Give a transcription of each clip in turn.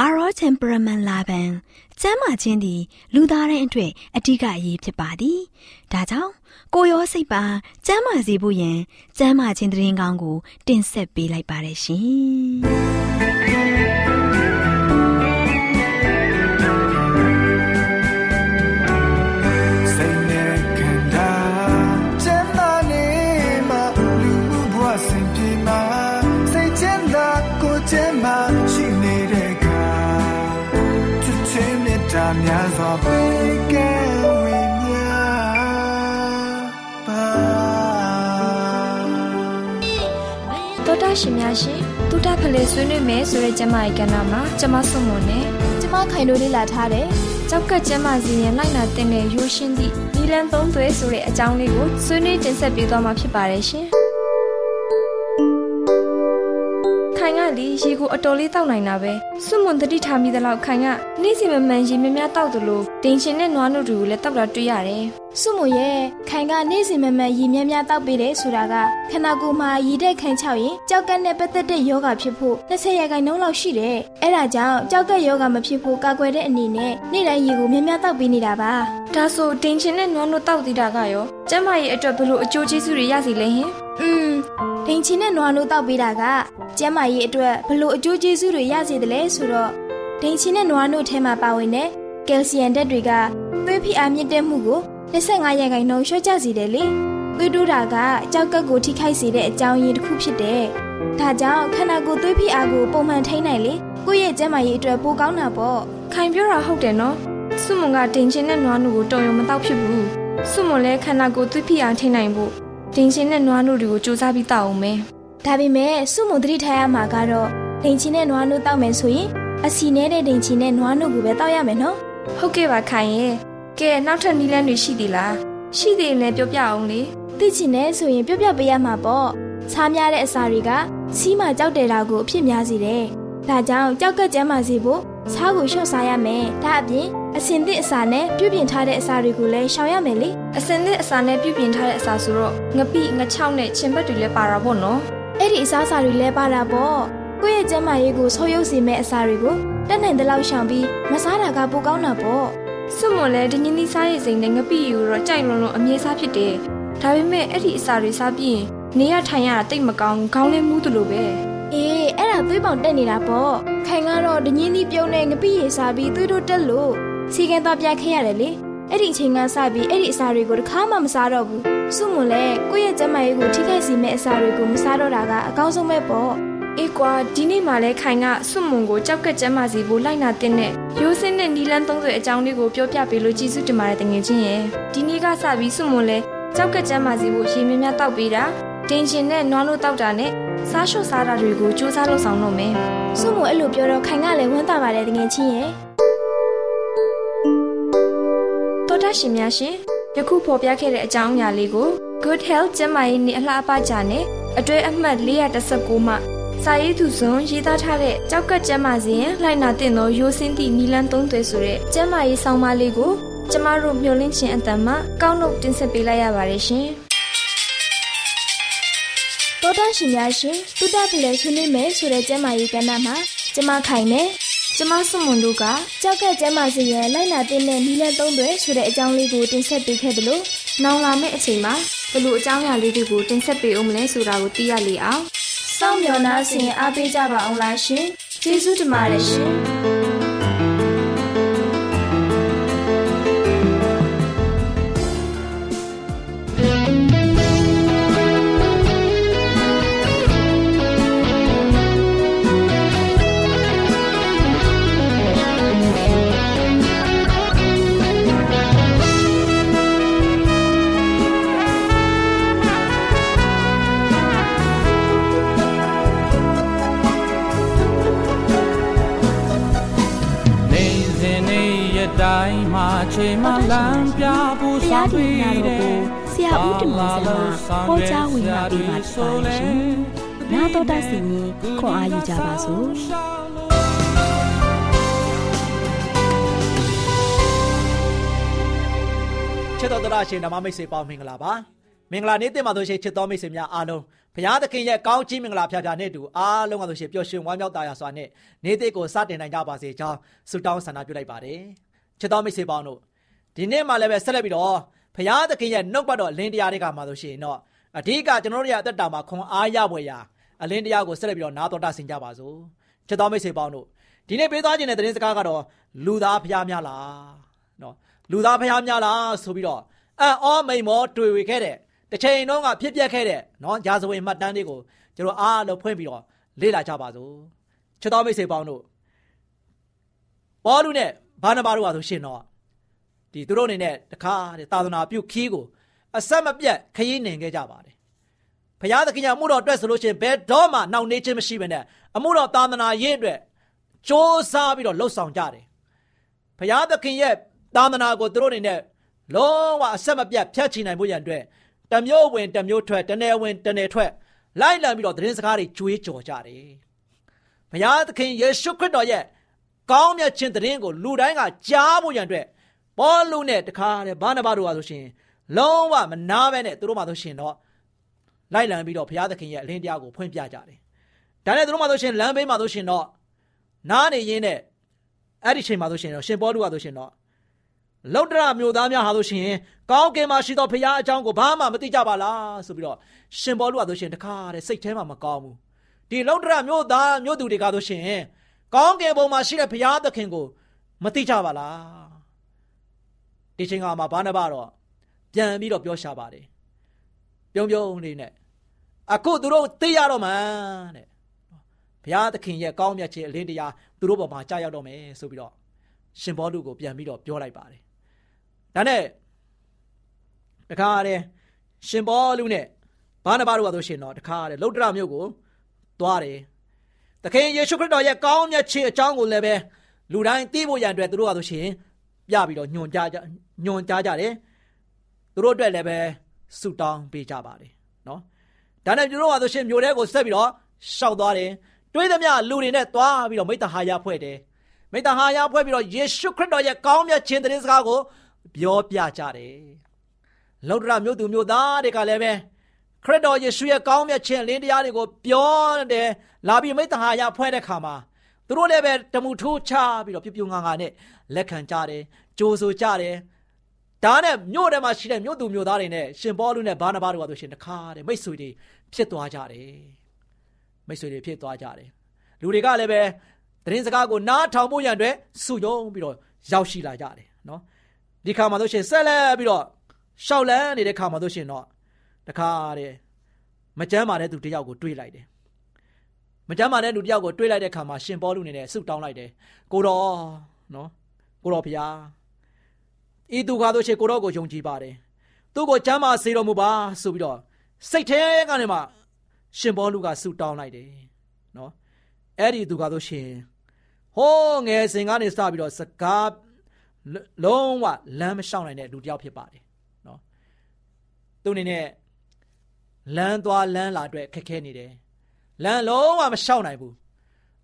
အာရော temperament လာပံကျမ်းမာခြင်းသည်လူသားတိုင်းအတွက်အထူးအရေးဖြစ်ပါသည်။ဒါကြောင့်ကိုရောစိတ်ပါကျမ်းမာစေဖို့ယင်ကျမ်းမာခြင်းတရင်ကောင်းကို တင်ဆက်ပေးလိုက်ပါတယ်ရှင်။ ရှင်များရှင်တုဒ္ဒဖလေဆွေးနွေးမယ်ဆိုတဲ့ကျမရဲ့ကဏ္ဍမှာကျမဆုမွန်နဲ့ကျမခိုင်တို့လေးလာထားတယ်ကြောက်ကကျမစီရင်လိုက်နာတဲ့ရိုးရှင်းသည့်နီလန်သုံးသွဲဆိုတဲ့အကြောင်းလေးကိုဆွေးနွေးတင်ဆက်ပေးသွားမှာဖြစ်ပါတယ်ရှင် လေရေကိုအတော်လေးတောက်နိုင်တာပဲစွမွန်တတိထားမိသလောက်ခိုင်ကနေ့စဉ်မမှန်ရေများများတောက်တယ်လို့တင်ချင်တဲ့နွားနို့တွေကိုလည်းတောက်တာတွေ့ရတယ်စွမွန်ရဲ့ခိုင်ကနေ့စဉ်မမှန်ရေများများတောက်ပေးတယ်ဆိုတာကခန္ဓာကိုယ်မှာရည်တဲ့ခိုင်ချောက်ရင်ကြောက်ကက်နဲ့ပတ်သက်တဲ့ယောဂဖြစ်ဖို့20ရာခိုင်နှုန်းလောက်ရှိတယ်အဲ့ဒါကြောင့်ကြောက်ကက်ယောဂမဖြစ်ဖို့ကာကွယ်တဲ့အနေနဲ့နေ့တိုင်းရေကိုများများတောက်ပေးနေတာပါဒါဆိုတင်ချင်တဲ့နွားနို့တောက်သေးတာကရောကျမရဲ့အတွက်ဘလို့အကျိုးကျေးဇူးတွေရစီလဲဟင် อืมဒိန်ချင်တဲ့နွားနို့တောက်ပေးတာကကျန်းမာရေးအတွက်ဘလို့အကျိုးကျေးဇူးတွေရစေတယ်လဲဆိုတော့ဒိန်ချင်တဲ့နွားနို့ထဲမှာပါဝင်တဲ့ကယ်လ်ဆီယမ်ဓာတ်တွေကသွေးဖိအားမြင့်တက်မှုကို25ရာခိုင်နှုန်းလျှော့ချစေတယ်လေသွေးတိုးတာကကြောက်ကက်ကိုထိခိုက်စေတဲ့အကြောင်းရင်းတစ်ခုဖြစ်တယ်ဒါကြောင့်ခန္ဓာကိုယ်သွေးဖိအားကိုပုံမှန်ထိန်းနိုင်လေကိုယ့်ရဲ့ကျန်းမာရေးအတွက်ပိုကောင်းတာပေါ့ခိုင်ပြောတာဟုတ်တယ်နော်စွမွန်ကတင်ချင်တဲ့နွားနို့ကိုတော်ရုံမတော့ဖြစ်ဘူးစွမွန်လည်းခန္ဓာကိုယ်သွေးဖိအားထိန်းနိုင်ဖို့ တင်ချင်းတဲ့နွားနို့တွေကိုစူးစမ်းပြီးတောက်အောင်မယ်။ဒါပေမဲ့စုမုံသတိထားရမှာကတော့ဒိန်ချင်းနဲ့နွားနို့တောက်မယ်ဆိုရင်အစီနဲ့တဲ့ဒိန်ချင်းနဲ့နွားနို့ကိုပဲတောက်ရမယ်နော်။ဟုတ်ကဲ့ပါခိုင်ရဲ့။ကဲနောက်ထပ်နီးလန်းတွေရှိသေးလား။ရှိသေးရင်လည်းပြောပြအောင်လေ။သိချင်တယ်ဆိုရင်ပြောပြပေးရမှာပေါ့။ခြားများတဲ့အစာတွေကစီးမှကြောက်တယ်တာကိုအဖြစ်များစေတယ်။ဒါကြောင့်ကြောက်ကကြမ်းပါစေဖို့ ခြားကိုလျှော့စားရမယ်။ဒါအပြင်အစင်သစ်အစာနဲ့ပြုပြင်ထားတဲ့အစာတွေကိုလည်းရှောင်ရမယ်လေအစင်သစ်အစာနဲ့ပြုပြင်ထားတဲ့အစာဆိုတော့ငပိငချောက်နဲ့ချင်ဘက်တွေလည်းပါတာပေါ့နော်အဲ့ဒီအစားအစာတွေလည်းပါတာပေါ့ကိုယ့်ရဲ့ကျန်းမာရေးကိုဆိုးရုပ်စေမဲ့အစာတွေကိုတက်နိုင်တဲ့လောက်ရှောင်ပြီးမစားတာကပိုကောင်းတာပေါ့စွမွန်လည်းဒညင်းသီးစားရည်စိမ်နဲ့ငပိယူတော့ကြိုက်လုံးလုံးအမြဲစားဖြစ်တယ်ဒါပေမဲ့အဲ့ဒီအစာတွေစားပြီးရင်နေရထိုင်ရတာတိတ်မကောင်းခေါင်းလည်းမူးသလိုပဲ အေးအဲ့ဒါသွေးပေါင်တက်နေတာပေါ့ခိုင်ကတော့ဒညင်းသီးပြုံးနဲ့ငပိရေစားပြီးသွေးတို့တက်လို့စီကံတော့ပြခဲ့ရတယ်လေအဲ့ဒီအချိန်ကစပြီးအဲ့ဒီအစာတွေကိုတစ်ခါမှမစားတော့ဘူးစုမွန်လည်းကိုယ့်ရဲ့ကျန်းမာရေးကိုထိခိုက်စေမယ့်အစာတွေကိုမစားတော့တာကအကောင်းဆုံးပဲပေါ့အေးကွာဒီနေ့မှလည်းခိုင်ကစွမွန်ကိုကြောက်ကက်ကျမ်းမာစီဖို့လိုက်နာတဲ့နဲ့ရိုးစင်းတဲ့နီလန်း30အကြောင်းလေးကိုပြောပြပေးလို့ကျေးဇူးတင်ပါတယ်တငယ်ချင်းရဲ့ဒီနေ့ကစပြီးစွမွန်လည်းကြောက်ကက်ကျမ်းမာစီဖို့ရေမြများတောက်ပေးတာတင်ရှင်နဲ့နွားလို့တောက်တာနဲ့ဒ စားရှုစားတာတွေကိုစူးစမ်းလုပ်ဆောင်လုပ်မယ်စုမို့အဲ့လိုပြောတော့ခိုင်ကလည်းဝမ်းသာပါတယ်တကယ်ချင်းရဲ့တော်တာရှင်များရှင်ယခုဖော်ပြခဲ့တဲ့အကြောင်းအရာလေးကို Good Health ကျန်းမာရေးနှင့်အလှအပကြနဲ့အတွဲအမှတ်419မှစာရေးသူစွန်ရေးသားထားတဲ့ကြောက်ကကျမ်းမာစဉ်လှိုင်နာတင်သောရိုးစင်းသည့်နီလန်းသုံးသွဲဆိုတဲ့ကျမ်းမာရေးဆောင်းပါးလေးကိုကျမတို့မျှဝင့်ခြင်းအတန်မှကောက်နှုတ်တင်ဆက်ပေးလိုက်ရပါတယ်ရှင်။ တောတရှင်များရှင်တုဒ္ဒဖလဲဆွေးနွေးမယ်ဆိုတဲ့ကျမ်းမာရေးကဏ္ဍမှာကျမခိုင်နဲ့ကျမစွန်မွန်တို့ကကြောက်ကကျမ်းမာစီရဲ့လိုက်နာတဲ့နဲ့နီလန်းသုံးတွေဆိုတဲ့အကြောင်းလေးကိုတင်ဆက်ပေးခဲ့တယ်လို့နောင်လာမယ့်အချိန်မှာဘလို့အကြောင်းအရာလေးတွေကိုတင်ဆက်ပေးအောင်မလဲဆိုတာကိုသိရလေအောင်စောင့်မျှော်နှားဆင်အားပေးကြပါအောင်လားရှင်ကျေးဇူးတင်ပါတယ်ရှင် ချိန်မှလမ်းပြဖို့တရားဆောင်ဒီတွေ့နာတတော်ယ်ကိုဆရာဦးတင်မောင်ဆန်းမှဟောကြားဝင်လာပြီးပါဖြစ်ပါတယ်ရှင်။နာတော်တာစီရင်ခွန်အားယူကြပါစို့။ချစ်တော်တရရှင်ဓမ္မမိတ်ဆွေပေါင်းမင်္ဂလာပါမင်္ဂလာနေ့တင်ပါလို့ရှိရင်ချစ်တော်မိတ်ဆွေများအားလုံးဘုရားသခင်ရဲ့ကောင်းချီးမင်္ဂလာဖျားဖျားနဲ့တူအားလုံးကဆိုရှင်ပျော်ရွှင်ဝမ်းမြောက်တာယာစွာနဲ့နေ့တစ်ကိုစတင်နိုင်ကြပါစေကြောင်းဆုတောင်းဆန္ဒပြုလိုက်ပါတယ် ချစ်တော်မိတ်ဆွေပေါင်းတို့ဒီနေ့မှလည်းပဲဆက်လက်ပြီးတော့ဘုရားသခင်ရဲ့နှုတ်ပတ်တော်အလင်းတရားတွေကမှဆိုရှင်တော့အဓိကကျွန်တော်တို့ရဲ့အသက်တာမှာခွန်အားရဖွယ်ရာအလင်းတရားကိုဆက်လက်ပြီးတော့နားတော်တာဆင်ကြပါစို့ချစ်တော်မိတ်ဆွေပေါင်းတို့ဒီနေ့ပေးသွားခြင်းတဲ့သတင်းစကားကတော့လူသားဖျားများလားနော်လူသားဖျားများလားဆိုပြီးတော့အံ့ဩမိန်မောတွေ့ဝေခဲ့တဲ့တစ်ချိန်လုံးကဖြစ်ပျက်ခဲ့တဲ့နော်ဂျာဇဝင်မှတ်တမ်းတွေကိုကျွန်တော်အားလုံးဖွင့်ပြီးတော့လေ့လာကြပါစို့ချစ်တော်မိတ်ဆွေပေါင်းတို့ပေါလုနဲ့ ဘာနဘာတို့ကဆိုရှင်တော့ဒီသူတို့အနေနဲ့တခါတဲ့သာသနာပြုခီးကိုအဆက်မပြတ်ခရီးနှင်ခဲ့ကြပါတယ်ဘုရားသခင်ရဲ့အမှုတော်အတွက်ဆိုလို့ရှိရင်ဘယ်တော့မှနှောင့်နှေးခြင်းမရှိဘဲနဲ့အမှုတော်သာသနာရေးအတွက်စ조사ပြီးတော့လှုပ်ဆောင်ကြတယ်ဘုရားသခင်ရဲ့သာသနာကိုသူတို့အနေနဲ့လုံးဝအဆက်မပြတ်ဖျက်ချနိုင်ဖို့ရန်အတွက်တမျိုးဝင်တမျိုးထွက်တနယ်ဝင်တနယ်ထွက်လိုက်လံပြီးတော့သတင်းစကားတွေကြွေးကြော်ကြတယ်ဘုရားသခင်ယေရှုခရစ်တော်ရဲ့ ကောင်းမြတ်ခြင်းသတင်းကိုလူတိုင်းကကြားဖို့ရန်အတွက်ပေါလုနဲ့တခါတဲ့ဘာနဘာတို့ကဆိုရှင်လုံးဝမနာပဲနဲ့သူတို့မှဆိုရှင်တော့လိုက်လံပြီးတော့ဘုရားသခင်ရဲ့အလင်းတရားကိုဖွင့်ပြကြတယ်ဒါနဲ့သူတို့မှဆိုရှင်လမ်းဘေးမှာဆိုရှင်တော့နားနေရင်းနဲ့အဲ့ဒီချိန်မှာဆိုရှင်တော့ရှင်ပေါလုကဆိုရှင်တော့လောတရမျိုးသားများဟာဆိုရှင်ကောင်းကင်မှာရှိသောဘုရားအကြောင်းကိုဘာမှမသိကြပါလားဆိုပြီးတော့ရှင်ပေါလုကဆိုရှင်တခါတဲ့စိတ်ထဲမှာမကောင်းဘူးဒီလောတရမျိုးသားမျိုးသူတွေကဆိုရှင် ကောင်းကင်ဘုံမှာရှိတဲ့ဘုရားသခင်ကို မသိကြပါလားဒီချိန်ကမှဘာနဘာတော့ပြန်ပြီးတော့ပြောရှာပါတယ်ပြုံးပြုံးလေးနဲ့အခုသူတို့သိရတော့မှန်တဲ့ဘုရားသခင်ရဲ့ကောင်းမြတ်ခြင်းအလင်းတရားသူတို့ပေါ်မှာကြာရောက်တော့မယ်ဆိုပြီးတော့ရှင်ဘောလူကိုပြန်ပြီးတော့ပြောလိုက်ပါတယ်ဒါနဲ့တခါတည်းရှင်ဘောလူနဲ့ဘာနဘာတို့ကဆိုရှင်တော့တခါတည်းလုတ္တရမြို့ကိုသွားတယ် သခင်ယေရှုခရစ်တော်ရဲ့ကောင်းမြတ်ခြင်းအကြောင်းကိုလည်းပဲလူတိုင်းသိဖို့ရန်အတွက်သူတို့ကဆိုရှင်ပြပြီးတော့ညွန်ကြားကြညွန်ကြားကြတယ်သူတို့အတွက်လည်းပဲဆုတောင်းပေးကြပါတယ်နော်ဒါနဲ့သူတို့ကဆိုရှင်မြို့ထဲကိုဆက်ပြီးတော့ရှောက်သွားတယ်တွေးသမျှလူတွေနဲ့သွားပြီးတော့မိတ္တဟာယဖွဲ့တယ်မိတ္တဟာယဖွဲ့ပြီးတော့ယေရှုခရစ်တော်ရဲ့ကောင်းမြတ်ခြင်းသတင်းစကားကိုပြောပြကြတယ်လောဒရမြို့သူမြို့သားတွေကလည်းပဲ ခရစ်တော်ယေရှုရဲ့ကောင်းမြတ်ခြင်းလင်းတရားတွေကိုပြောတယ်လာပြီးမိတ္တဟာယဖွဲ့တဲ့ခါမှာသူတို့လည်းပဲတမှုထိုးချပြီးတော့ပြပြငါငါနဲ့လက်ခံကြတယ်ကြိုးဆိုကြတယ်ဒါနဲ့မြို့ထဲမှာရှိတဲ့မြို့သူမြို့သားတွေနဲ့ရှင်ပေါလုနဲ့ဘာနာဘာတို့ကဆိုရှင်တခါတဲ့မိတ်ဆွေတွေဖြစ်သွားကြတယ်မိတ်ဆွေတွေဖြစ်သွားကြတယ်လူတွေကလည်းပဲသတင်းစကားကိုနားထောင်ဖို့ရန်အတွက်စုယုံပြီးတော့ရောက်ရှိလာကြတယ်နော်ဒီခါမှာဆိုရှင်ဆက်လက်ပြီးတော့ရှောက်လန်းနေတဲ့ခါမှာဆိုရှင်တော့ တခါတဲ့မကြမ်းပါတဲ့သူတယောက်ကိုတွေးလိုက်တယ်မကြမ်းပါတဲ့လူတယောက်ကိုတွေးလိုက်တဲ့ခါမှာရှင်ပေါလုနေနဲ့ဆုတောင်းလိုက်တယ်ကိုတော်နော်ကိုတော်ဖျားဤသူကားတို့ရှင်ကိုတော်ကိုယုံကြည်ပါတယ်သူ့ကိုချမ်းသာစေတော်မူပါဆိုပြီးတော့စိတ်ထဲကနေမှရှင်ဘောလူကဆူတောင်းလိုက်တယ်နော်အဲ့ဒီသူကဆိုရှင်ဟိုးငယ်စဉ်ကနေစပြီးတော့စကားလုံးဝလမ်းမလျှောက်နိုင်တဲ့လူတစ်ယောက်ဖြစ်ပါတယ်နော်သူအနေနဲ့ လမ်းသွားလမ်းလာအတွက်ခက်ခဲနေတယ်လမ်းလုံးဝမလျှောက်နိုင်ဘူး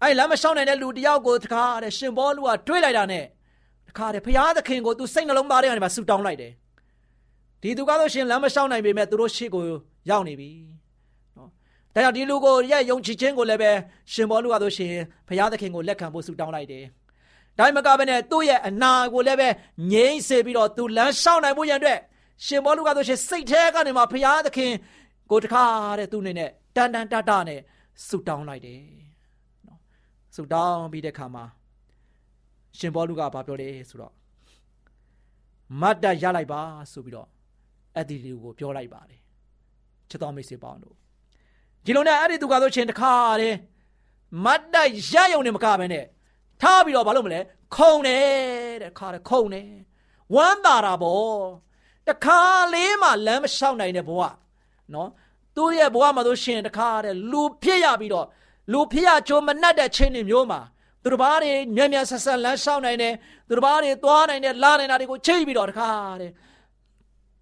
အဲ့လမ်းမလျှောက်နိုင်တဲ့လူတစ်ယောက်ကိုတခါတဲ့ရှင်ဘောလူကတွေးလိုက်တာနဲ့တခါတဲ့ဖရာသခင်ကိုသူစိတ်နှလုံးသားထဲကနေမှဆူတောင်းလိုက်တယ်ဒီသူကတော့ရှင်လမ်းမလျှောက်နိုင်ပေမဲ့သူတို့ရှေ့ကိုရောက်နေပြီ။ဒါကြောင့်ဒီလူကိုရဲ့ယုံကြည်ခြင်းကိုလည်းပဲရှင်ဘောလူကဆိုရှင်ဘုရားသခင်ကိုလက်ခံဖို့ဆုတောင်းလိုက်တယ်။ဒါမှမကဘဲနဲ့သူ့ရဲ့အနာကိုလည်းပဲငြိမ့်စေပြီးတော့သူလမ်းလျှောက်နိုင်ဖို့ရန်အတွက်ရှင်ဘောလူကဆိုရှင်စိတ်แท้ကနေမှဘုရားသခင် ကိုတခါတဲ့သူ့အနေနဲ့တန်တန်တတနဲ့ဆုတောင်းလိုက်တယ်။နော်ဆုတောင်းပြီးတဲ့ခါမှာရှင်ဘောလူကဘာပြောလဲဆိုတော့မတ်တရလိုက်ပါဆိုပြီးတော့အဲ့ဒီလူကိုပြောလိုက်ပါတယ်ချစ်တော်မိတ်ဆွေပေါင်းတို့ဒီလိုနဲ့အဲ့ဒီသူကဆိုချင်းတခါတည်းမတ်တိုက်ရယုံနေမကပဲနဲ့ထားပြီးတော့ဘာလို့မလဲခုံတယ်တဲ့ခါတယ်ခုံတယ်ဝမ်းသာတာပေါ့တခါလေးမှလမ်းမလျှောက်နိုင်တဲ့ဘဝနော် သူ့ရဲ့ဘဝမှာဆိုရှင်တခါတဲ့လူဖြစ်ရပြီးတော့လူဖြစ်ရချိုးမနှက်တဲ့ချင်းတွေမျိုးမှာသူတို့ဘာတွေညံ့ညံ့ဆက်ဆက်လမ်းလျှောက်နိုင်တယ်သူတို့ဘာတွေသွားနိုင်တယ်လာနိုင်တာတွေကိုချိတ်ပြီးတော့တခါတဲ့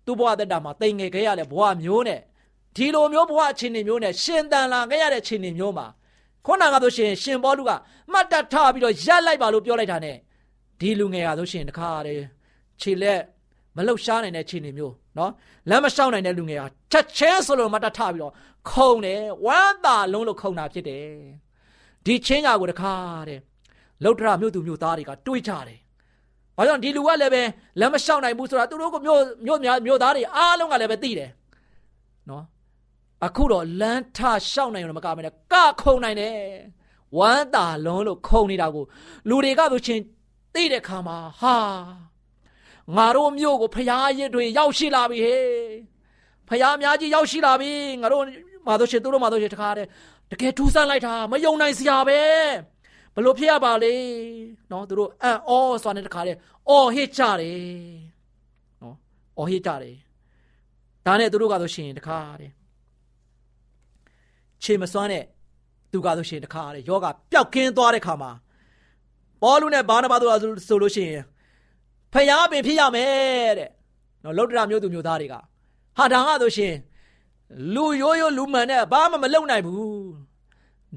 သူ့ဘဝတက်တာမှာတိမ်ငယ်ခဲ့ရတဲ့ဘဝမျိုးနဲ့ဒီလိုမျိုးဘဝအခြေအနေမျိုးနဲ့ရှင်တန်လာခဲ့ရတဲ့အခြေအနေမျိုးမှာခုနကဆိုရှင်ရှင်ဘောလူကမှတ်တတ်ထားပြီးတော့ရက်လိုက်ပါလို့ပြောလိုက်တာ ਨੇ ဒီလူငယ်ဟာဆိုရှင်တခါတည်းခြေလက် မလှုပ်ရှားနိုင်တဲ့အခြေအနေမျိုးနော်လမ်းမလျှောက်နိုင်တဲ့လူငယ်ဟာချက်ချင်းဆိုလို့မှတ်တတ်ထားပြီးတော့ခုံတယ်ဝမ်းသာလုံးလို့ခုံတာဖြစ်တယ်ဒီချင်းညာကိုတခါတည်းလုတ်တရမြို့သူမြို့သားတွေကတွေးကြတယ်ဘာကြောင့်ဒီလူကလည်းပဲလမ်းမလျှောက်နိုင်ဘူးဆိုတာသူတို့ကမြို့မြို့များမြို့သားတွေအားလုံးကလည်းပဲသိတယ်နော်အခုတော့လမ်းထရှောက်နိုင်လို့မကမနဲ့ကခုံနိုင်တယ်ဝမ်းသာလုံးလို့ခုံနေတာကိုလူတွေကဆိုချင်းသိတဲ့ခါမှာဟာ ငါတို့မြို့ကိုဖျားရစ်တွေရောက်ရှိလာပြီဟေးဖျားအများကြီးရောက်ရှိလာပြီငါတို့မာတို့ရှင်သူတို့မာတို့ရှင်တခါတည်းတကယ်ထူးဆန်းလိုက်တာမယုံနိုင်စရာပဲဘလို့ဖြစ်ရပါလေနော်သူတို့အံ့ဩစွာနဲ့တခါတည်းအော်ဟစ်ကြတယ်နော်အော်ဟစ်ကြတယ်ဒါနဲ့သူတို့ကဆိုရှင်တခါတည်းခြေမစွမ်းတဲ့သူကဆိုရှင်တခါတဲ့ယောဂပျောက်ကင်းသွားတဲ့ခါမှာပေါလုနဲ့ဘာနာဘာတို့ဆိုလို့ရှိရင် ဖျားပင်ဖြစ်ရမယ်တဲ့နော်လုတ်တရမျိုးသူမျိုးသားတွေကဟာဒါကဆိုရှင်လူရိုးရိုးလူမှန်နဲ့ဘာမှမလုံနိုင်ဘူး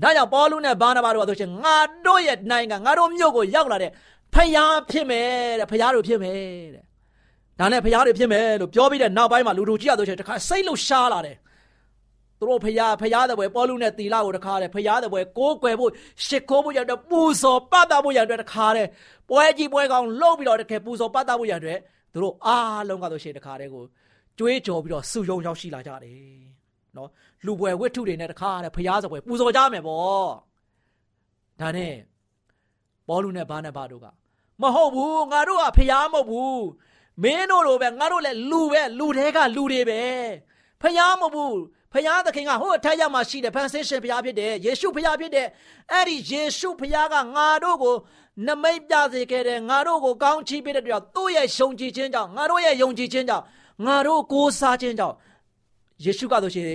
ဒါကြောင့်ပေါလုနဲ့ဘာနာဘာတို့ကဆိုရှင်ငါတို့ရဲ့နိုင်ငံငါတို့မြို့ကိုရောက်လာတဲ့ဖျားဖြစ်မယ်တဲ့ဖျားတို့ဖြစ်မယ်တဲ့ဒါနဲ့ဖျားတွေဖြစ်မယ်လို့ပြောပြီးတဲ့နောက်ပိုင်းမှာလူတို့ကြီးရဆိုရှင်တခါစိတ်လှရှားလာတယ် သူတို့ဖျားဖျားတဲ့ဘွယ်ပေါလုနဲ့တီလာကိုတခါတယ်ဖျားတဲ့ဘွယ်ကိုးကွယ်ဖို့ရှစ်ခိုးဖို့ရတဲ့ပူဇော်ပတ်တာဖို့ရတဲ့တခါတယ်ပွဲကြီးပွဲကောင်းလှုပ်ပြီးတော့တကယ်ပူဇော်ပတ်တာဖို့ရတဲ့သူတို့အားလုံးကဆိုရှင်တခါတည်းကိုကြွေးကြော်ပြီးတော့စုယုံရောက်ရှိလာကြတယ်နော်လူပွဲဝိထုတွေနဲ့တခါတည်းဖျားစပွဲပူဇော်ကြမယ်ပေါ့ဒါနဲ့ပေါလုနဲ့ဘာနဲ့ဘာတို့ကမဟုတ်ဘူးငါတို့ကဖျားမဟုတ်ဘူးမင်းတို့လိုပဲငါတို့လည်းလူပဲလူတွေကလူတွေပဲ ဖျားမဟုတ်ဘူးဖခင်သခင်ကဟိုအထက်ရောက်မှာရှိတယ်ဖန်ဆင်းရှင်ဖခင်ဖြစ်တယ်ယေရှုဖခင်ဖြစ်တယ်အဲ့ဒီယေရှုဖခင်ကငါတို့ကိုနမိတ်ပြစေခဲ့တယ်ငါတို့ကိုကောင်းချီးပေးတဲ့အတွက်သူ့ရဲ့ယုံကြည်ခြင်းကြောင့်ငါတို့ရဲ့ယုံကြည်ခြင်းကြောင့်ငါတို့ကိုးစားခြင်းကြောင့်ယေရှုကဆိုရှင်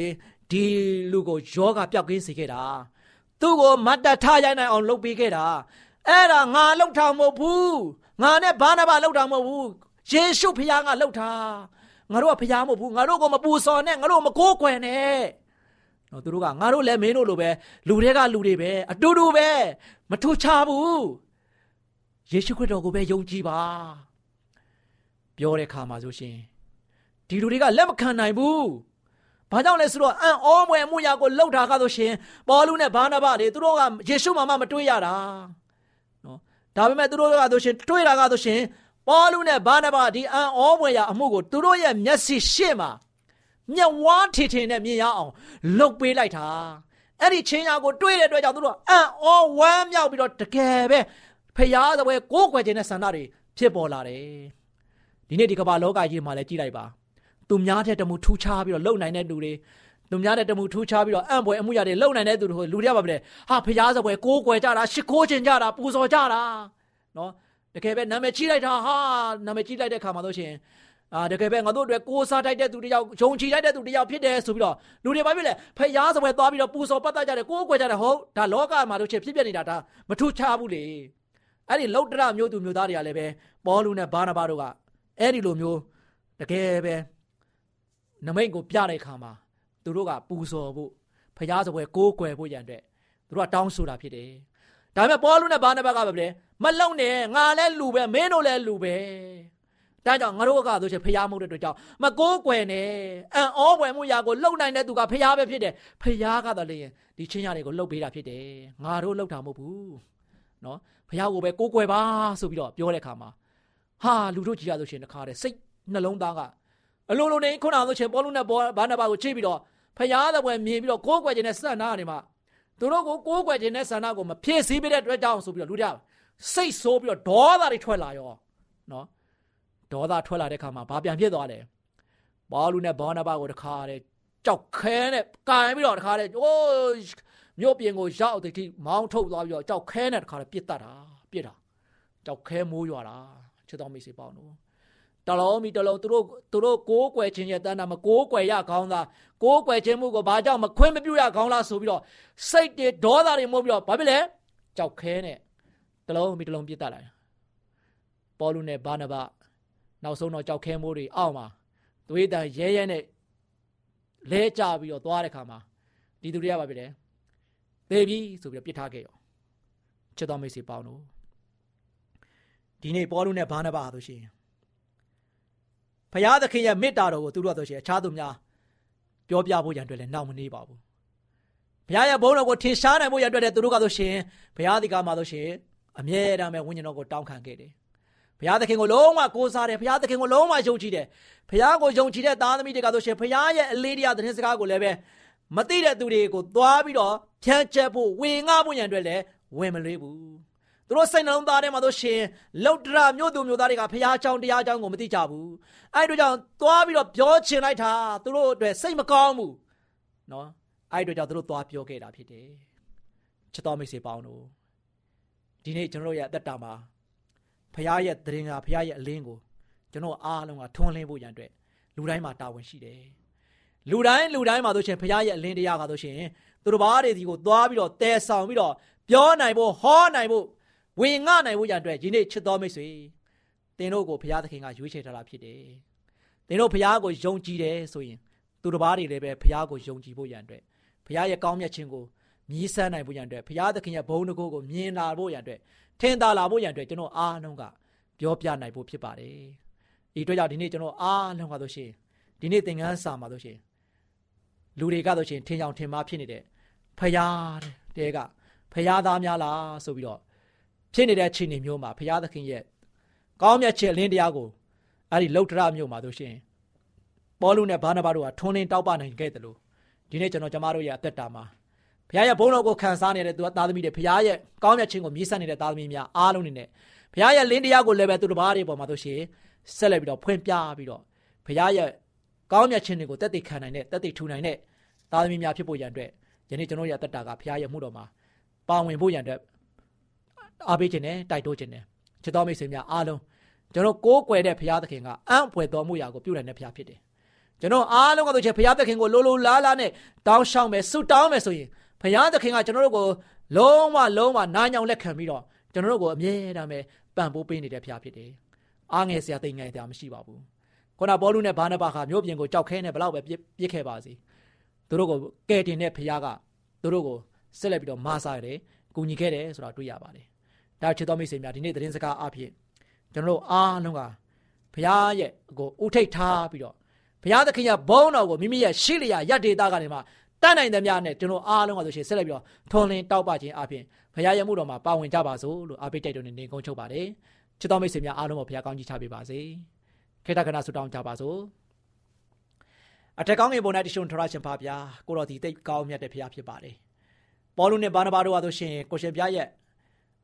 ဒီလူကိုယောဂပျောက်ကင်းစေခဲ့တာသူ့ကိုမတ်တထရိုက်နိုင်အောင်လုပ်ပေးခဲ့တာအဲ့ဒါငါလှုပ်တာမဟုတ်ဘူးငါနဲ့ဘာနာဘာလှုပ်တာမဟုတ်ဘူးယေရှုဖခင်ကလှုပ်တာ ငါတို့ကဖျားမဟုတ်ဘူးငါတို့ကိုမပူစော်နဲ့ငါတို့မကိုးကွယ်နဲ့နော်သူတို့ကငါတို့လည်းမင်းတို့လိုပဲလူတွေကလူတွေပဲအတူတူပဲမထူချဘူးယေရှုခရစ်တော်ကိုပဲယုံကြည်ပါပြောတဲ့ခါမှာဆိုရှင်ဒီလူတွေကလက်မခံနိုင်ဘူးဘာကြောင့်လဲဆိုတော့အံ့ဩမွယ်မှုရာကိုလှုပ်တာကဆိုရှင်ပေါလုနဲ့ဘာနာဘတွေသူတို့ကယေရှုမှမတွေးရတာနော်ဒါပေမဲ့သူတို့ကဆိုရှင်တွေးတာကဆိုရှင် ပေါလုနဲ့ဘာနဘဒီအံ့ဩဖွယ်ရာအမှုကိုသူတို့ရဲ့မျက်စိရှေ့မှာမျက်ဝါးထင်ထင်နဲ့မြင်ရအောင်လှုပ်ပေးလိုက်တာအဲ့ဒီချင်းရာကိုတွေးတဲ့အတွက်ကြောင့်သူတို့အံ့ဩဝမ်းမြောက်ပြီးတော့တကယ်ပဲဖျားသပွဲကိုးကွယ်ခြင်းနဲ့ဆန္ဒတွေဖြစ်ပေါ်လာတယ်ဒီနေ့ဒီကမ္ဘာလောကကြီးမှာလည်းကြည့်လိုက်ပါသူများတဲ့တမှုထူးခြားပြီးတော့လုံနိုင်တဲ့လူတွေသူများတဲ့တမှုထူးခြားပြီးတော့အံ့ဖွယ်အမှုရာတွေလုံနိုင်တဲ့သူတွေလူတွေကပါပဲဟာဖျားသပွဲကိုးကွယ်ကြတာရှ िख ိုးခြင်းကြတာပူဇော်ကြတာနော် တကယ်ပဲနာမည်ကြီးလိုက်တာဟာနာမည်ကြီးလိုက်တဲ့ခါမှာဆိုရှင်အာတကယ်ပဲငါတို့အတွက်ကိုးစားတိုက်တဲ့သူတယောက်ယုံကြည်တိုက်တဲ့သူတယောက်ဖြစ်တယ်ဆိုပြီးတော့လူတွေဘာဖြစ်လဲဖျားစပွဲသွားပြီးတော့ပူစော်ပတ်သက်ကြတယ်ကိုးကွယ်ကြတယ်ဟုတ်ဒါလောကမှာတို့ချက်ဖြစ်ပြနေတာဒါမထူးခြားဘူးလေအဲ့ဒီလောက်တရမျိုးသူမျိုးသားတွေကလည်းပဲပေါလုနဲ့ဘာနာဘာတို့ကအဲ့ဒီလိုမျိုးတကယ်ပဲနမိတ်ကိုပြတဲ့အခါမှာသူတို့ကပူစော်ဖို့ဖျားစပွဲကိုးကွယ်ဖို့ရန်အတွက်သူတို့ကတောင်းဆိုတာဖြစ်တယ် ဒါပေမဲ့ပေါလုနဲ့ဘာနာဘာကပဲလေမလုံနဲ့ငါလည်းလူပဲမင်းတို့လည်းလူပဲဒါကြောင့်ငါတို့ကဆိုချင်ဖျားမှုတဲ့အတွက်ကြောင့်မကိုးကွယ်နဲ့အံ့ဩပွယ်မှုရာကိုလှုပ်နိုင်တဲ့သူကဖျားပဲဖြစ်တယ်ဖျားကတော့လေဒီချင်းရတွေကိုလှုပ်ပေးတာဖြစ်တယ်ငါတို့လှုပ်တာမဟုတ်ဘူးနော်ဖျားကိုပဲကိုးကွယ်ပါဆိုပြီးတော့ပြောတဲ့အခါမှာဟာလူတို့ကြည်ရဆိုရှင်တခါတည်းစိတ်နှလုံးသားကအလိုလိုနေခုနကဆိုရှင်ပေါ်လုံးနဲ့ဘာနာဘာကိုချိပြီးတော့ဖျားတဲ့ဘွယ်မြင်ပြီးတော့ကိုးကွယ်ခြင်းနဲ့စံနာနေမှာ သူတို့ကိုကိုးကွယ်ခြင်းနဲ့ဆန္ဒကိုမဖြည့်ဆည်းပေးတဲ့အတွက်ကြောင့်ဆိုပြီးတော့လူတွေကစိတ်ဆိုးပြီးတော့ဒေါသတွေထွက်လာရောနော်ဒေါသထွက်လာတဲ့ခါမှာဘာပြန်ဖြစ်သွားလဲဘောလူနဲ့ဘောနာဘကိုတခါတဲ့ကြောက်ခဲနဲ့ကန်ပြီးတော့တခါတဲ့အိုးမြို့ပြင်ကိုရောက်တဲ့ထိမောင်းထုတ်သွားပြီးတော့ကြောက်ခဲနဲ့တခါတဲ့ပြစ်တတ်တာပြစ်တာကြောက်ခဲမိုးရွာတာချစ်တော်မိတ်ဆွေပေါင်းတို့ တလုံးမီတလုံးသူတို့သူတို့ကိုးကွယ်ခြင်းရဲ့တန်းတာမကိုးကွယ်ရကောင်းသားကိုးကွယ်ခြင်းမှုကိုဘာကြောင့်မခွင့်မပြုရကောင်းလားဆိုပြီးတော့စိတ်တွေဒေါသတွေမို့ပြီးတော့ဘာဖြစ်လဲကြောက်ခဲနဲ့တလုံးမီတလုံးပြစ်တတ်လာတယ်ပေါလုနဲ့ဘာနဘနောက်ဆုံးတော့ကြောက်ခဲမိုးတွေအောက်မှာသွေးတန်ရဲရဲနဲ့လဲကြပြီးတော့သွားတဲ့ခါမှာဒီသူတွေကဘာဖြစ်လဲသေပြီဆိုပြီးတော့ပြစ်ထားခဲ့ရောချစ်တော်မိတ်ဆွေပေါင်းတို့ဒီနေ့ပေါလုနဲ့ဘာနဘဆိုရှင် ဖရာသခင်ရဲ့မေတ္တာတော်ကိုသူတို့ဆိုရှင်အခြားသူများပြောပြဖို့ရန်အတွက်လည်းနောက်မနေပါဘူးဘုရားရဲ့ဘုန်းတော်ကိုထင်ရှားနိုင်ဖို့ရန်အတွက်လည်းသူတို့ကဆိုရှင်ဘုရားဒီကမှာဆိုရှင်အမြဲတမ်းပဲဝိညာဉ်တော်ကိုတောင်းခံခဲ့တယ်ဘုရားသခင်ကိုလုံးဝကိုးစားတယ်ဘုရားသခင်ကိုလုံးဝယုံကြည်တယ်ဘုရားကိုယုံကြည်တဲ့သားသမီးတွေကဆိုရှင်ဘုရားရဲ့အလေးတရားသတင်းစကားကိုလည်းပဲမသိတဲ့သူတွေကိုသွားပြီးတော့ဖြန့်ကျက်ဖို့ဝင်ငှဖို့ရန်အတွက်လည်းဝင်မလွေးဘူး သူတို့စိတ်နှလုံးသားထဲမှာဆိုရှင်လောက်တရမြို့သူမြို့သားတွေကဘုရားကြောင်းတရားကြောင်းကိုမသိကြဘူးအဲ့တို့ကြောင့်သွားပြီးတော့ပြောချင်လိုက်တာသူတို့အတွက်စိတ်မကောင်းဘူးနော်အဲ့တို့ကြောင့်သူတို့သွားပြောခဲ့တာဖြစ်တယ်ချစ်တော်မိတ်ဆွေပေါင်းတို့ဒီနေ့ကျွန်တော်တို့ရဲ့အသက်တာမှာဖရားရဲ့တရင်ကဖရားရဲ့အလင်းကိုကျွန်တော်အားလုံးကထွန်းလင်းဖို့ရန်အတွက်လူတိုင်းမှာတာဝန်ရှိတယ်လူတိုင်းလူတိုင်းမှာဆိုရှင်ဖရားရဲ့အလင်းတရားကဆိုရှင်သူတို့ဘာတွေဒီကိုသွားပြီးတော့တဲဆောင်ပြီးတော့ပြောနိုင်ဖို့ဟောနိုင်ဖို့ ဝင်ငှနိုင်ဖို့ရန်အတွက်ဒီနေ့ချစ်တော်မိတ်ဆွေသင်တို့ကိုဘုရားသခင်ကရွေးချယ်ထားတာဖြစ်တယ်။သင်တို့ဘုရားကိုယုံကြည်တယ်ဆိုရင်သူတစ်ပါးတွေလည်းပဲဘုရားကိုယုံကြည်ဖို့ရန်အတွက်ဘုရားရဲ့ကောင်းမြတ်ခြင်းကိုမြည်ဆန်းနိုင်ဖို့ရန်အတွက်ဘုရားသခင်ရဲ့ဘုန်းတကိုးကိုမြင်လာဖို့ရန်အတွက်ထင်သာလာဖို့ရန်အတွက်ကျွန်တော်အားလုံးကပြောပြနိုင်ဖို့ဖြစ်ပါတယ်။ဒီအတွက်ကြောင့်ဒီနေ့ကျွန်တော်အားလုံးကဆိုရှင်ဒီနေ့သင်ခန်းစာမှာဆိုရှင်လူတွေကဆိုရှင်ထင်ကြောင်ထင်မှားဖြစ်နေတဲ့ဖရာတဲကဖရာသားများလားဆိုပြီးတော့ ဖြစ်နေတဲ့ခြေနေမျိုးမှာဖရာသခင်ရဲ့ကောင်းမြတ်ခြင်းအလင်းတရားကိုအဲ့ဒီလုတ်တရမျိုးမှာဆိုရှင်ပေါလုနဲ့ဘာနာဘတို့ကထွန်းလင်းတောက်ပနိုင်ခဲ့တယ်လို့ဒီနေ့ကျွန်တော်ကျမတို့ရဲ့အသက်တာမှာဘုရားရဲ့ဘုန်းတော်ကိုခံစားနေတဲ့သူသားသမီးတွေဘုရားရဲ့ကောင်းမြတ်ခြင်းကိုမြည်ဆပ်နေတဲ့သားသမီးများအားလုံးနေနဲ့ဘုရားရဲ့လင်းတရားကိုလည်းပဲသူတစ်ပါးတွေပေါ်မှာဆိုရှင်ဆက်လက်ပြီးတော့ဖွင့်ပြပြီးတော့ဘုရားရဲ့ကောင်းမြတ်ခြင်းတွေကိုတက်တည်ခံနိုင်တဲ့တက်တည်ထူနိုင်တဲ့သားသမီးများဖြစ်ဖို့ရန်အတွက်ယနေ့ကျွန်တော်ရဲ့အသက်တာကဘုရားရဲ့မှုတော်မှာပါဝင်ဖို့ရန်အတွက် အားပေးခြင်းနဲ့တိုက်တွန်းခြင်းနဲ့ချစ်တော်မိတ်ဆွေများအားလုံးကျွန်တော်ကိုးကွယ်တဲ့ဘုရားသခင်ကအံ့ဖွယ်တော်မှုရာကိုပြုနိုင်တဲ့ဘုရားဖြစ်တယ်ကျွန်တော်အားလုံးကဆိုချင်ဘုရားသခင်ကိုလိုလိုလားလားနဲ့တောင်းရှောက်မယ်ဆုတောင်းမယ်ဆိုရင်ဘုရားသခင်ကကျွန်တော်တို့ကိုလုံးဝလုံးဝနားညောင်လက်ခံပြီးတော့ကျွန်တော်တို့ကိုအမြဲတမ်းပဲပံ့ပိုးပေးနေတဲ့ဘုရားဖြစ်တယ်အားငယ်စရာတိမ်ငယ်တရားမရှိပါဘူးခုနဘောလူနဲ့ဘာနဘာခါမျိုးပြင်ကိုကြောက်ခဲနဲ့ဘလောက်ပဲပြစ်ခဲ့ပါစေသူတို့ကိုကဲတင်တဲ့ဘုရားကသူတို့ကိုဆက်လက်ပြီးတော့မားစားရတယ်ကူညီခဲ့တယ်ဆိုတာတွေ့ရပါတယ် ဒါချစ်တော်မိတ်ဆွေများဒီနေ့သတင်းစကားအဖြစ်ကျွန်တော်တို့အားလုံးကဘုရားရဲ့ကိုဥထိတ်ထားပြီးတော့ဘုရားသခင်ရဲ့ဘုန်းတော်ကိုမိမိရဲ့ရှိလျာရဒေတာကနေမှတတ်နိုင်တဲ့များနဲ့ကျွန်တော်အားလုံးကဆိုရှင်ဆက်လက်ပြီးတော့ထွန်လင်းတောက်ပခြင်းအပြင်ဘုရားရဲ့မှုတော်မှာပါဝင်ကြပါစို့လို့အားပေးတိုက်တွန်းနေနေကုန်းချုပ်ပါတယ်ချစ်တော်မိတ်ဆွေများအားလုံးကိုဘုရားကောင်းကြီးချပေးပါစေခေတ္တကနာဆုတောင်းကြပါစို့အထက်ကောင်းငယ်ပေါ်၌တရှုံထရရှင်ပါဗျာကိုတော်ဒီတိတ်ကောင်းမြတ်တဲ့ဘုရားဖြစ်ပါတယ်ပေါလုနဲ့ဘာနာဘာတို့ကဆိုရှင်ကိုရှင်ပြရဲ့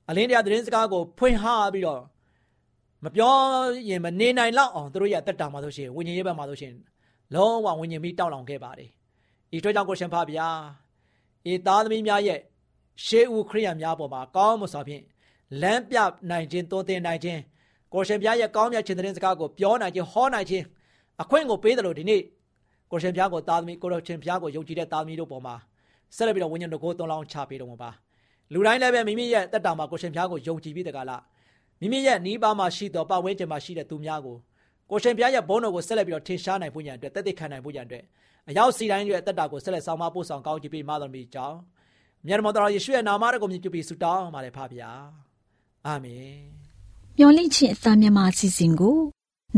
အလင်းတရားသတင်းစကားကိုဖွင့်ဟပြီးတော့မပြောရင်မနေနိုင်လောက်အောင်တို့ရဲ့အသက်တာမှာဆိုရှင်ဝိညာဉ်ရေးဘက်မှာဆိုရှင်လုံးဝဝိညာဉ်ပြီးတောက်လောင်ခဲ့ပါတယ်ဤအတွက်ကြောင့်ကိုရှင်ဖဗျာဤသားသမီးများရဲ့ရှေးဦးခရိယံများပေါ်မှာကောင်းမွန်စွာဖြင့်လမ်းပြနိုင်ခြင်းတိုးတင်နိုင်ခြင်းကိုရှင်ဘုရားရဲ့ကောင်းမြတ်ခြင်းတဲ့စကားကိုပြောနိုင်ခြင်းဟောနိုင်ခြင်းအခွင့်ကိုပေးတယ်လို့ဒီနေ့ကိုရှင်ဘုရားကိုသားသမီးကိုတော်ရှင်ဘုရားကိုယုံကြည်တဲ့သားသမီးတို့ပေါ်မှာဆက်လက်ပြီးတော့ဝိညာဉ်တော်ကိုသွန်လောင်းချပေးတော်မူပါ လူတိုင်းလည်းပဲမိမိရဲ့တက်တာမှာကိုရှင်ဘုရားကိုယုံကြည်ပြီးတကလားမိမိရဲ့နီးပါးမှာရှိသောပတ်ဝန်းကျင်မှာရှိတဲ့သူများကိုကိုရှင်ဘုရားရဲ့ဘုန်းတော်ကိုဆက်လက်ပြီးတော့ထင်ရှားနိုင်ဖို့ရန်အတွက်တက်တက်ခံနိုင်ဖို့ရန်အတွက်အရောက်စီတိုင်းရဲ့တက်တာကိုဆက်လက်ဆောင်မပို့ဆောင်ကောင်းချီးပေးမှတော်မူကြောင်းမြတ်တော်တော်ယေရှုရဲ့နာမတော်ကိုမြည်ပြုပြီးဆုတောင်းပါတယ်ဖပါဗျာအာမင်မျော်လင့်ခြင်းအသားမြမအစီအစဉ်ကို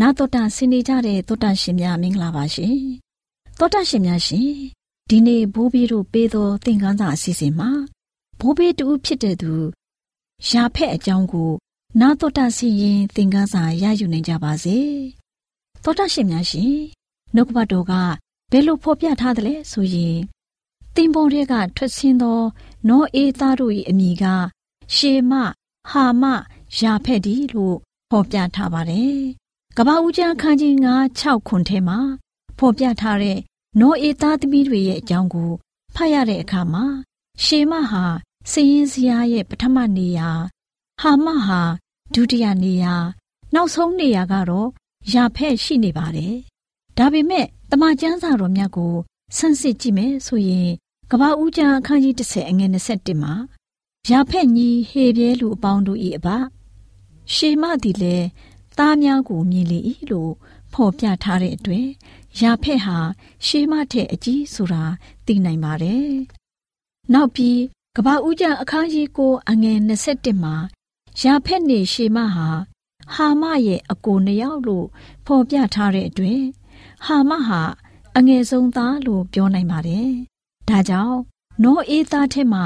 နာတော်တာဆင်နေကြတဲ့တောတာရှင်များမင်္ဂလာပါရှင်တောတာရှင်များရှင်ဒီနေ့ဘိုးဘီတို့ပေးသောသင်ခန်းစာအစီအစဉ်မှာ ဘိုးဘီတူဖြစ်တဲ့သူရာဖက်အကြောင်းကို နာတော်တာစီရင်သင်ခန်းစာရယူနိုင်ကြပါစေတောတာရှင်များရှင်နှုတ်ကပတ်တော်ကဘယ်လိုဖော်ပြထားသလဲဆိုရင်တင်ပုံတွေကထွက်ဆင်းသောနောအေးသားတို့၏အမိကရှေမဟာမရာဖက်ဒီလို့ဖော်ပြထားပါတယ်။ကပ္ပဦးကျမ်းခန်းကြီး9 6ခွန်ထဲမှာဖော်ပြထားတဲ့နောအေးသားသမီးတွေရဲ့အကြောင်းကိုဖတ်ရတဲ့အခါမှာ ရှေမဟာစည်ရင်စရာရဲ့ပထမနေရာဟာမဟာဒုတိယနေရာ နောက်ဆုံးနေရာကတော့ရာဖက်ရှိနေပါတယ်။ဒါပေမဲ့တမန်ကျမ်းစာတော်မြတ်ကိုဆန်းစစ်ကြည့်မယ်ဆိုရင်ကပ္ပဦးကျမ်းအခန်းကြီး30အငယ်21မှာရာဖက်ညီဟေပြဲလူအပေါင်းတို့၏အဘရှေမသည်လည်းသားများကိုမြင်လေ၏လို့ဖော်ပြထားတဲ့အတွက်ရာဖက်ဟာရှေမထက်အကြီးဆိုတာသိနိုင်ပါတယ်။ နောက်ပြီးကပ္ပဦးကျမ်းအခန်းကြီးကိုအငယ်21မှာရာဖက်နေရှေမဟာဟာမရဲ့အကိုနှစ်ယောက်လို့ဖော်ပြထားတဲ့အတွက်ဟာမဟာအငယ်ဆုံးသားလို့ပြောနိုင်ပါတယ်။ဒါကြောင့်နောအေးသားထဲမှာ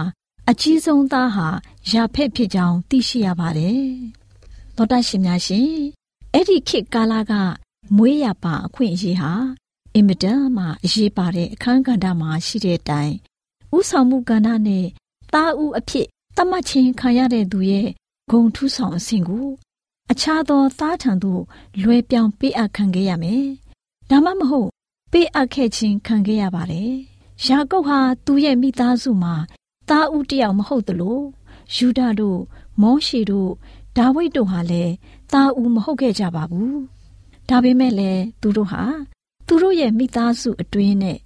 အကြီးဆုံးသားဟာရာဖက်ဖြစ်ကြောင်းသိရှိရပါတယ်။သောတရှင်များရှင်အဲ့ဒီခေတ်ကာလကမွေးရပါအခွင့်အရေးဟာအင်မတန်မှအရေးပါတဲ့အခန်းကဏ္ဍမှာရှိတဲ့အတိုင်း ဥဆောင်မှုကဏ္ဍနဲ့သားဦးအဖြစ်တတ်မှတ်ခြင်းခံရတဲ့သူရဲ့ဂုံထူးဆောင်အဆင့်ကိုအခြားသောသားထံသို့လွယ်ပြောင်းပေးအပ်ခံခဲ့ရမယ်။ဒါမှမဟုတ်ပေးအပ်ခဲ့ခြင်းခံခဲ့ရပါတယ်။ယာကုပ်ဟာသူ့ရဲ့မိသားစုမှာသားဦးတယောက်မဟုတ်သလိုယူဒတို့မောရှေတို့ဒါဝိဒ်တို့ဟာလည်းသားဦးမဟုတ်ခဲ့ကြပါဘူး။ဒါပေမဲ့လည်းသူတို့ဟာသူတို့ရဲ့မိသားစုအတွင်းနဲ့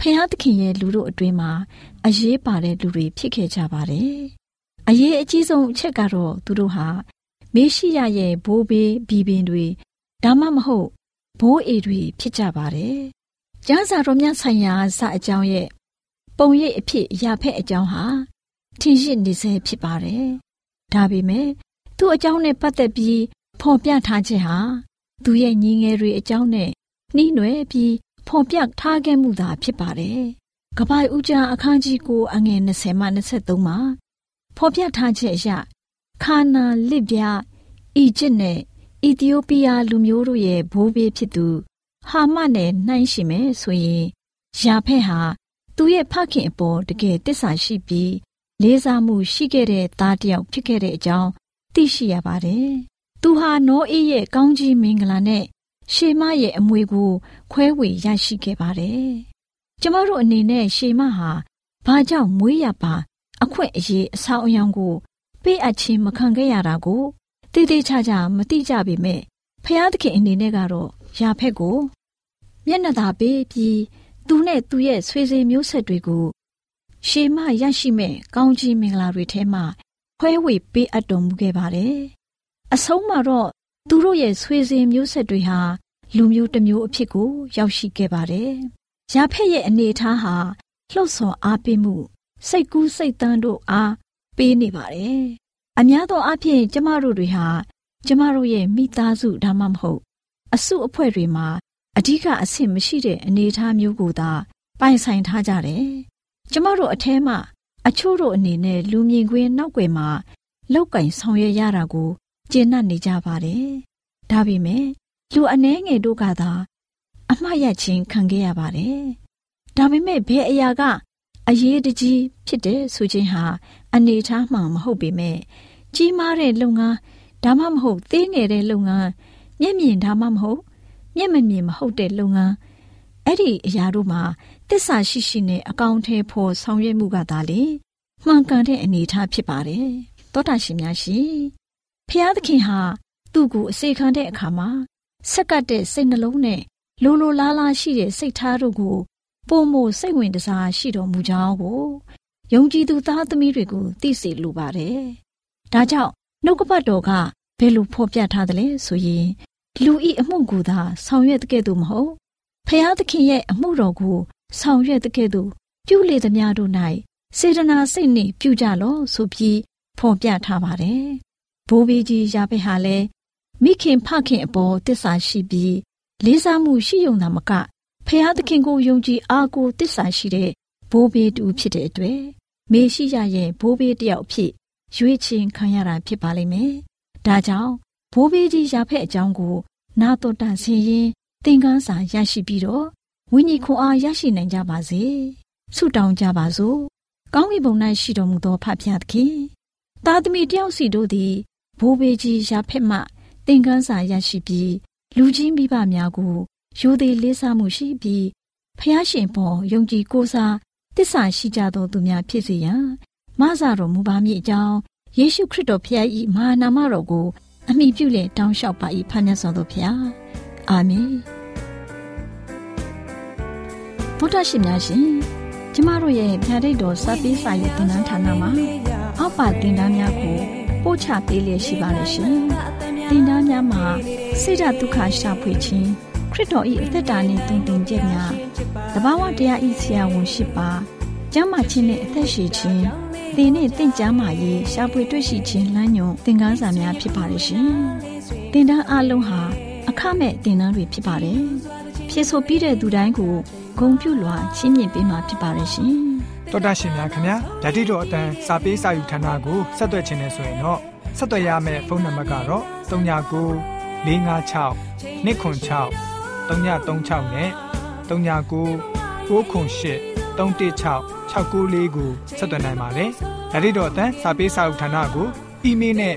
ဖျားသခင်ရဲ့လူတို့အတွင်းမှာအရေးပါတဲ့လူတွေဖြစ်ခဲ့ကြပါတယ်။အရေးအကြီးဆုံးအချက်ကတော့သူတို့ဟာမေရှိယရဲ့ဘိုးဘေးဘီပင်တွေဒါမှမဟုတ်ဘိုးအေတွေဖြစ်ကြပါတယ်။ကျမ်းစာတော်မြတ်ဆိုင်ရာစအကြောင်းရဲ့ပုံရိပ်အဖြစ်ရာဖက်အကြောင်းဟာထင်ရှိနေစေဖြစ်ပါတယ်။ဒါပေမဲ့သူ့အကြောင်းနဲ့ပတ်သက်ပြီးဖော်ပြထားခြင်းဟာသူရဲ့ညီငယ်တွေအကြောင်းနဲ့နှီးနွယ်ပြီး ဖော်ပြထားခဲ့မှုသာဖြစ်ပါတယ်။ကပိုင်ဦးကျမ်းအခန်းကြီးကိုအငယ်20မှ23မှာဖော်ပြထားချက်အရခါနာလစ်ပြအီဂျစ်နဲ့အီသီယိုးပီးယားလူမျိုးတို့ရဲ့ဘိုးဘေးဖြစ်သူဟာမနဲ့နှိုင်းရှင်မယ်ဆိုရင်ယာဖက်ဟာသူ့ရဲ့ဖခင်အပေါ်တကယ်တစ္ဆာရှိပြီးလေးစားမှုရှိခဲ့တဲ့သားတစ်ယောက်ဖြစ်ခဲ့တဲ့အကြောင်းသိရှိရပါတယ်။သူဟာနောအေးရဲ့ကောင်းကြီးမင်္ဂလာနဲ့ ရှေမရဲ့အမွေကို ခွဲဝေရရှိခဲ့ပါတယ်။ကျမတို့အနေနဲ့ရှေမဟာဘာကြောင့်မွေးရပါအခွင့်အရေးအဆောင်အယောင်ကိုပေးအပ်ခြင်းမခံခဲ့ရတာကိုတည်တည်ချာချာမသိကြပေမဲ့ဖျားသခင်အနေနဲ့ကတော့ယာဖက်ကိုမျက်နှာသာပေးပြီးသူနဲ့သူရဲ့ဆွေစဉ်မျိုးဆက်တွေကိုရှေမရရှိမဲ့ကောင်းကြီးမင်္ဂလာတွေထဲမှာခွဲဝေပေးအပ်တော်မူခဲ့ပါတယ်။အဆုံးမှာတော့ သူတို့ရဲ့ဆွေစဉ်မျိုးဆက်တွေဟာလူမျိုးတစ်မျိုးအဖြစ်ကို ရောက်ရှိခဲ့ပါတယ်။ရာဖက်ရဲ့အနေအထားဟာလှုပ်ဆော်အားပေးမှုစိတ်ကူးစိတ်တန်းတို့အားပေးနေပါတယ်။အများသောအားဖြင့်ကျမတို့တွေဟာကျမတို့ရဲ့မိသားစုဒါမှမဟုတ် အစုအဖွဲ့တွေမှာအဓိကအဆင့်မရှိတဲ့အနေအထားမျိုးကိုသာပိုင်ဆိုင်ထားကြတယ်။ကျမတို့အထဲမှာအချို့တို့အနေနဲ့လူမြင်ကွင်းနောက်ွယ်မှာလောက်ကင်ဆောင်ရွက်ရတာကို ကျေနပ်နေကြပါတယ်။ဒါပေမဲ့လူအနှဲငယ်တို့ကသာ အမှားရခြင်းခံခဲ့ရပါတယ်။ဒါပေမဲ့ဘယ်အရာကအရေးတကြီးဖြစ်တဲ့ဆိုခြင်းဟာအနေထားမှမဟုတ်ပေမဲ့ကြီးမားတဲ့လုပ်ငန်းဒါမှမဟုတ်သေးငယ်တဲ့လုပ်ငန်းမျက်မြင်ဒါမှမဟုတ်မျက်မမြင်မဟုတ်တဲ့လုပ်ငန်းအဲ့ဒီအရာတို့မှာတစ္ဆာရှိရှိနဲ့အကောင့်ထဲပေါ်ဆောင်ရွက်မှုကသာလေမှန်ကန်တဲ့အနေအထားဖြစ်ပါတယ်တောတာရှင်များရှင် ဖျားသခင်ဟာသူသူ့ကိုအစေခံတဲ့အခါမှာဆက်ကပ်တဲ့စိတ်နှလုံးနဲ့လိုလိုလားလားရှိတဲ့စိတ်ထားတို့ကိုပုံမို့စိတ်ဝင်စားရှိတော်မူကြောင်းကိုယုံကြည်သူသားသမီးတွေကိုသိစေလိုပါတယ်။ဒါကြောင့်နှုတ်ကပတ်တော်ကဘယ်လိုဖော်ပြထားသလဲဆိုရင်လူဤအမှုကိုသာဆောင်ရွက်တဲ့ကဲ့သို့မဟုတ်ဖျားသခင်ရဲ့အမှုတော်ကိုဆောင်ရွက်တဲ့ကဲ့သို့ပြုလေသမျှတို့၌စေတနာစိတ်နှင့်ပြုကြလော့ဆိုပြီးဖော်ပြထားပါတယ်။ ဘိုးဘေးကြီးရာဖက်ဟာလည်းမိခင်ဖခင်အပေါ်တစ္ဆာရှိပြီးလေးစားမှုရှိုံသာမကဖျားသခင်ကိုယုံကြည်အားကိုတစ္ဆာရှိတဲ့ဘိုးဘေးတူဖြစ်တဲ့အတွက်မေရှိယရဲ့ဘိုးဘေးတယောက်ဖြစ်ရွေးချယ်ခံရတာဖြစ်ပါလိမ့်မယ်။ဒါကြောင့်ဘိုးဘေးကြီးရာဖက်အကြောင်းကို နာတော်တန်ဆင်းရင်သင်ခန်းစာရရှိပြီးတော့ဝိညာဉ်ခွန်အားရရှိနိုင်ကြပါစေ။ဆုတောင်းကြပါစို့။ကောင်းကင်ဘုံ၌ရှိတော်မူသောဖဖျားသခင်သားသမီးတယောက်စီတို့သည် ဘိုးဘေးကြီးရာဖက်မှသင်ခန်းစာရရှိပြီးလူကြီးမိဘများကိုရိုသေလေးစားမှုရှိပြီးဖျားရှင်ပေါ်ယုံကြည်ကိုးစားတစ္ဆာရှိကြသောသူများဖြစ်စေရန်မဆာတော်မူပါမည်အကြောင်းယေရှုခရစ်တော်ဖျား၏မဟာနာမတော်ကိုအမိပြုလျက်တောင်းလျှောက်ပါ၏ဖခင်ဆောင်တော်ဖျားအာမင်ဗုဒ္ဓရှင်များရှင်ကျမတို့ရဲ့ဗျာဒိတ်တော်စပေးစာရေးတင်နန်းဌာနမှာအောက်ပါတင်ဒားများကို ပို့ချပေးလျက်ရှိပါတယ်ရှင်တင်ဒားများမှာဆိဒ္ဓဒုက္ခရှာဖွေခြင်းခရစ်တော်၏အသက်တာနှင့်တုန်တင်ကြများတဘာဝတရားဤဆရာဝန်ရှိပါကျမ်းမာခြင်းနှင့်အသက်ရှိခြင်းသင်နှင့်တင့်ကြမာရေးရှားပွေတွေ့ရှိခြင်းလမ်းညွန်သင်ခန်းစာများဖြစ်ပါရဲ့ရှင်။တင်ဒန်းအလုံးဟာအခမဲ့တင်ဒန်းတွေဖြစ်ပါတယ်။ဖြစ်ဆိုပြီးတဲ့သူတိုင်းကိုဂုံပြုလွှာချင်းမြင့်ပေးမှာဖြစ်ပါရဲ့ရှင်။ တော်တာရှင်များခင်ဗျာဓာတိတော်အတန်းစာပေးစာယူဌာနကိုဆက်သွယ်ခြင်းနဲ့ဆိုရင်တော့ဆက်သွယ်ရမယ့်ဖုန်းနံပါတ်ကတော့39 656 296 336နဲ့39 98 316 694ကိုဆက်သွင်းနိုင်ပါတယ်။ဒါ့အပြင်တော့အတန်းစာပေးစာဥထာဏာကိုအီးမေးလ်နဲ့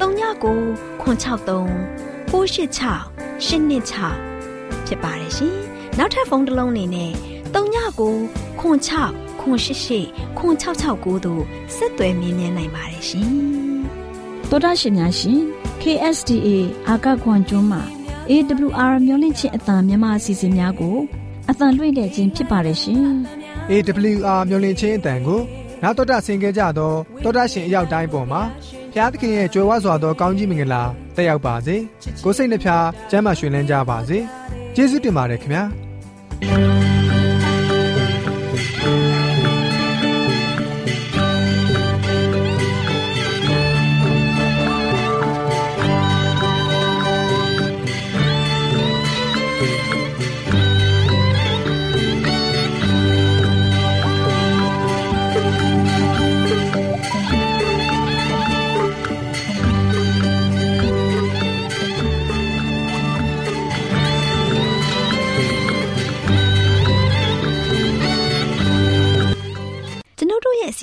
39ကို663 686 826ဖြစ်ပါတယ်ရှင်။နောက်ထပ်ဖုန်းတစ်လုံးနေနဲ့39ကို6 6 688တို့ဆက်သွယ်မြင်းမြန်းနိုင်ပါတယ်ရှင်။သောတာရှင်များရှင် KSTA အာကခွန်ကျွန်းမှာ AWR မျိုးလင့်ချင်းအတံမြန်မာအစီအစဉ်များကိုအတံလွှင့်တဲ့ခြင်းဖြစ်ပါတယ်ရှင်။ AWR မျိုးလင့်ချင်းအတံကိုနောက်တော်တာဆင် गे ကြတော့တော်တာရှင်အရောက်တိုင်းပေါ်မှာ ဘုရားသခင်ရဲ့ကြွယ်ဝစွာသောကောင်းကြီးမင်္ဂလာတက်ရောက်ပါစေကိုစိတ်နှဖျားစမ်းမွှင်လန်းကြပါစေကျေးဇူးတင်ပါတယ်ခင်ဗျာ